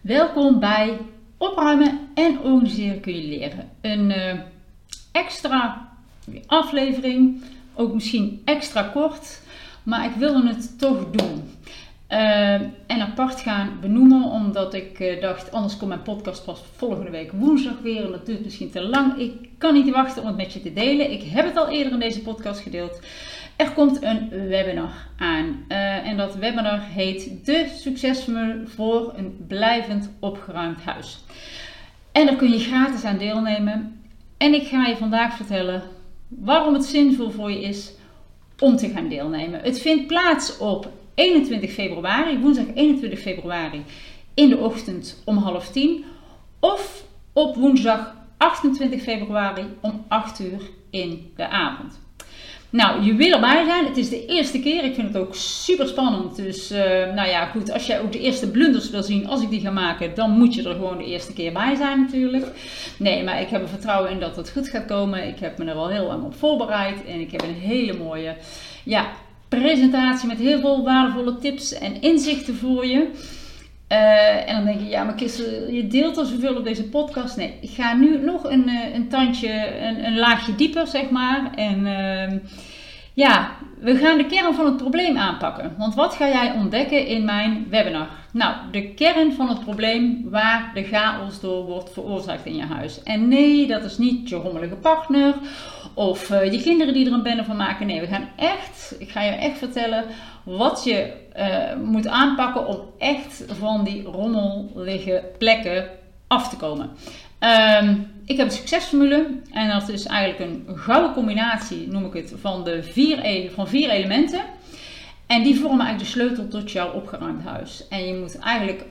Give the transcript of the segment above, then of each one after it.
Welkom bij Opruimen en Organiseren kun je leren. Een uh, extra aflevering, ook misschien extra kort, maar ik wilde het toch doen. Uh, en apart gaan benoemen, omdat ik uh, dacht, anders komt mijn podcast pas volgende week woensdag weer. En dat duurt misschien te lang. Ik kan niet wachten om het met je te delen. Ik heb het al eerder in deze podcast gedeeld. Er komt een webinar aan. Uh, en dat webinar heet De Succesformule voor een blijvend opgeruimd huis. En daar kun je gratis aan deelnemen. En ik ga je vandaag vertellen waarom het zinvol voor je is om te gaan deelnemen. Het vindt plaats op 21 februari, woensdag 21 februari, in de ochtend om half tien. Of op woensdag 28 februari om 8 uur in de avond. Nou, je wil erbij zijn. Het is de eerste keer. Ik vind het ook super spannend. Dus, uh, nou ja, goed. Als jij ook de eerste blunders wil zien, als ik die ga maken, dan moet je er gewoon de eerste keer bij zijn, natuurlijk. Nee, maar ik heb er vertrouwen in dat het goed gaat komen. Ik heb me er al heel lang op voorbereid. En ik heb een hele mooie, ja, presentatie met heel veel waardevolle tips en inzichten voor je. Uh, en dan denk je, ja, maar je deelt al zoveel op deze podcast. Nee, ik ga nu nog een, uh, een tandje, een, een, laagje dieper, zeg maar. En uh, ja, we gaan de kern van het probleem aanpakken. Want wat ga jij ontdekken in mijn webinar? Nou, de kern van het probleem waar de chaos door wordt veroorzaakt in je huis. En nee, dat is niet je rommelige partner of uh, je kinderen die er een bende van maken. Nee, we gaan echt, ik ga je echt vertellen wat je uh, moet aanpakken om echt van die rommelige plekken af te komen. Um, ik heb een succesformule en dat is eigenlijk een gouden combinatie, noem ik het, van, de vier, e-, van vier elementen. En die vormen eigenlijk de sleutel tot jouw opgeruimd huis. En je moet eigenlijk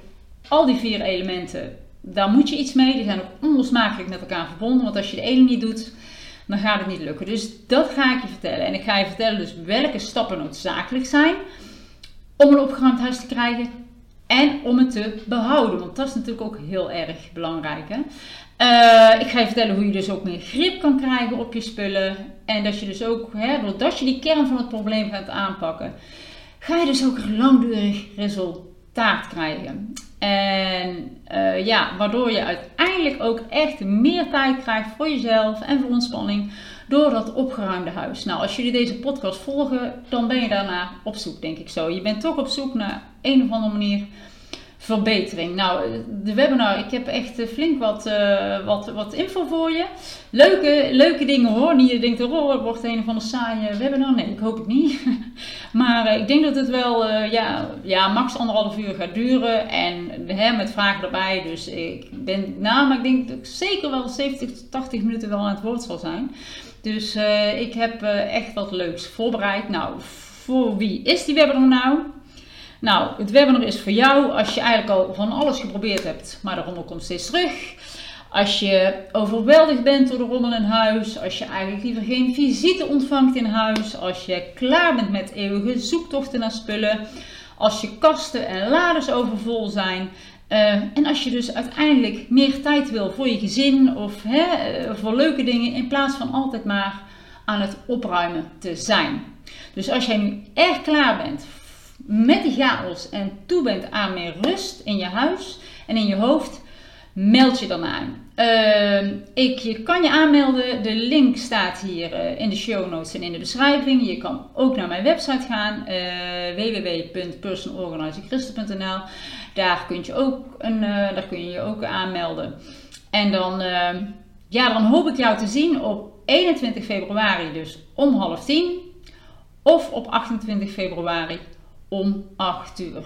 al die vier elementen, daar moet je iets mee. Die zijn ook onlosmakelijk met elkaar verbonden. Want als je de ene niet doet, dan gaat het niet lukken. Dus dat ga ik je vertellen. En ik ga je vertellen dus welke stappen noodzakelijk zijn om een opgeruimd huis te krijgen en om het te behouden. Want dat is natuurlijk ook heel erg belangrijk. Hè? Uh, ik ga je vertellen hoe je dus ook meer grip kan krijgen op je spullen. En dat je dus ook, hè, doordat je die kern van het probleem gaat aanpakken, ga je dus ook een langdurig resultaat krijgen. En uh, ja, waardoor je uiteindelijk ook echt meer tijd krijgt voor jezelf en voor ontspanning door dat opgeruimde huis. Nou, als jullie deze podcast volgen, dan ben je daarna op zoek, denk ik zo. Je bent toch op zoek naar een of andere manier verbetering. Nou, de webinar, ik heb echt eh, flink wat, uh, wat, wat info voor je. Leuke, leuke dingen hoor. Niet je denkt, oh, het wordt een van de saaie webinar. Nee, ik hoop het niet. maar uh, ik denk dat het wel, ja, ja, max anderhalf uur gaat duren. En hè, met vragen erbij. Dus ik ben, nou, maar ik denk dat ik zeker wel 70, 80 minuten wel aan het woord zal zijn. Dus ik heb echt wat leuks voorbereid. Nou, voor wie is die webinar nou? Nou, het webinar is voor jou als je eigenlijk al van alles geprobeerd hebt, maar de rommel komt steeds terug. Als je overweldigd bent door de rommel in huis, als je eigenlijk liever geen visite ontvangt in huis, als je klaar bent met eeuwige zoektochten naar spullen, als je kasten en laders overvol zijn. Uh, en als je dus uiteindelijk meer tijd wil voor je gezin of hè, uh, voor leuke dingen, in plaats van altijd maar aan het opruimen te zijn. Dus als jij nu echt klaar bent met die chaos en toe bent aan meer rust in je huis en in je hoofd, meld je dan aan. Uh, ik, je kan je aanmelden. De link staat hier uh, in de show notes en in de beschrijving. Je kan ook naar mijn website gaan, uh, www.personorganizingchristen.nl. Daar, kun je ook een, uh, daar kun je je ook aanmelden. En dan, ehm, ja, dan hoop ik jou te zien op 21 februari, dus om half tien. Of op 28 februari om 8 uur.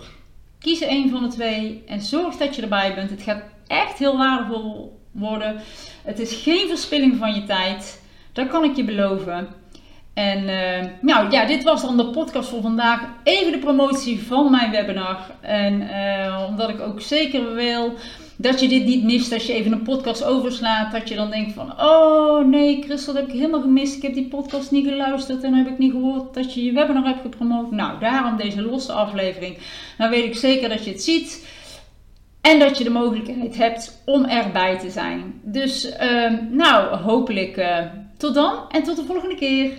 Kies een van de twee en zorg dat je erbij bent. Het gaat echt heel waardevol worden. Het is geen verspilling van je tijd. Dat kan ik je beloven. En uh, nou ja, dit was dan de podcast voor vandaag. Even de promotie van mijn webinar. En uh, omdat ik ook zeker wil dat je dit niet mist als je even een podcast overslaat. Dat je dan denkt van, oh nee Christel, dat heb ik helemaal gemist. Ik heb die podcast niet geluisterd en heb ik niet gehoord dat je je webinar hebt gepromoot. Nou, daarom deze losse aflevering. Dan weet ik zeker dat je het ziet. En dat je de mogelijkheid hebt om erbij te zijn. Dus uh, nou, hopelijk uh, tot dan en tot de volgende keer.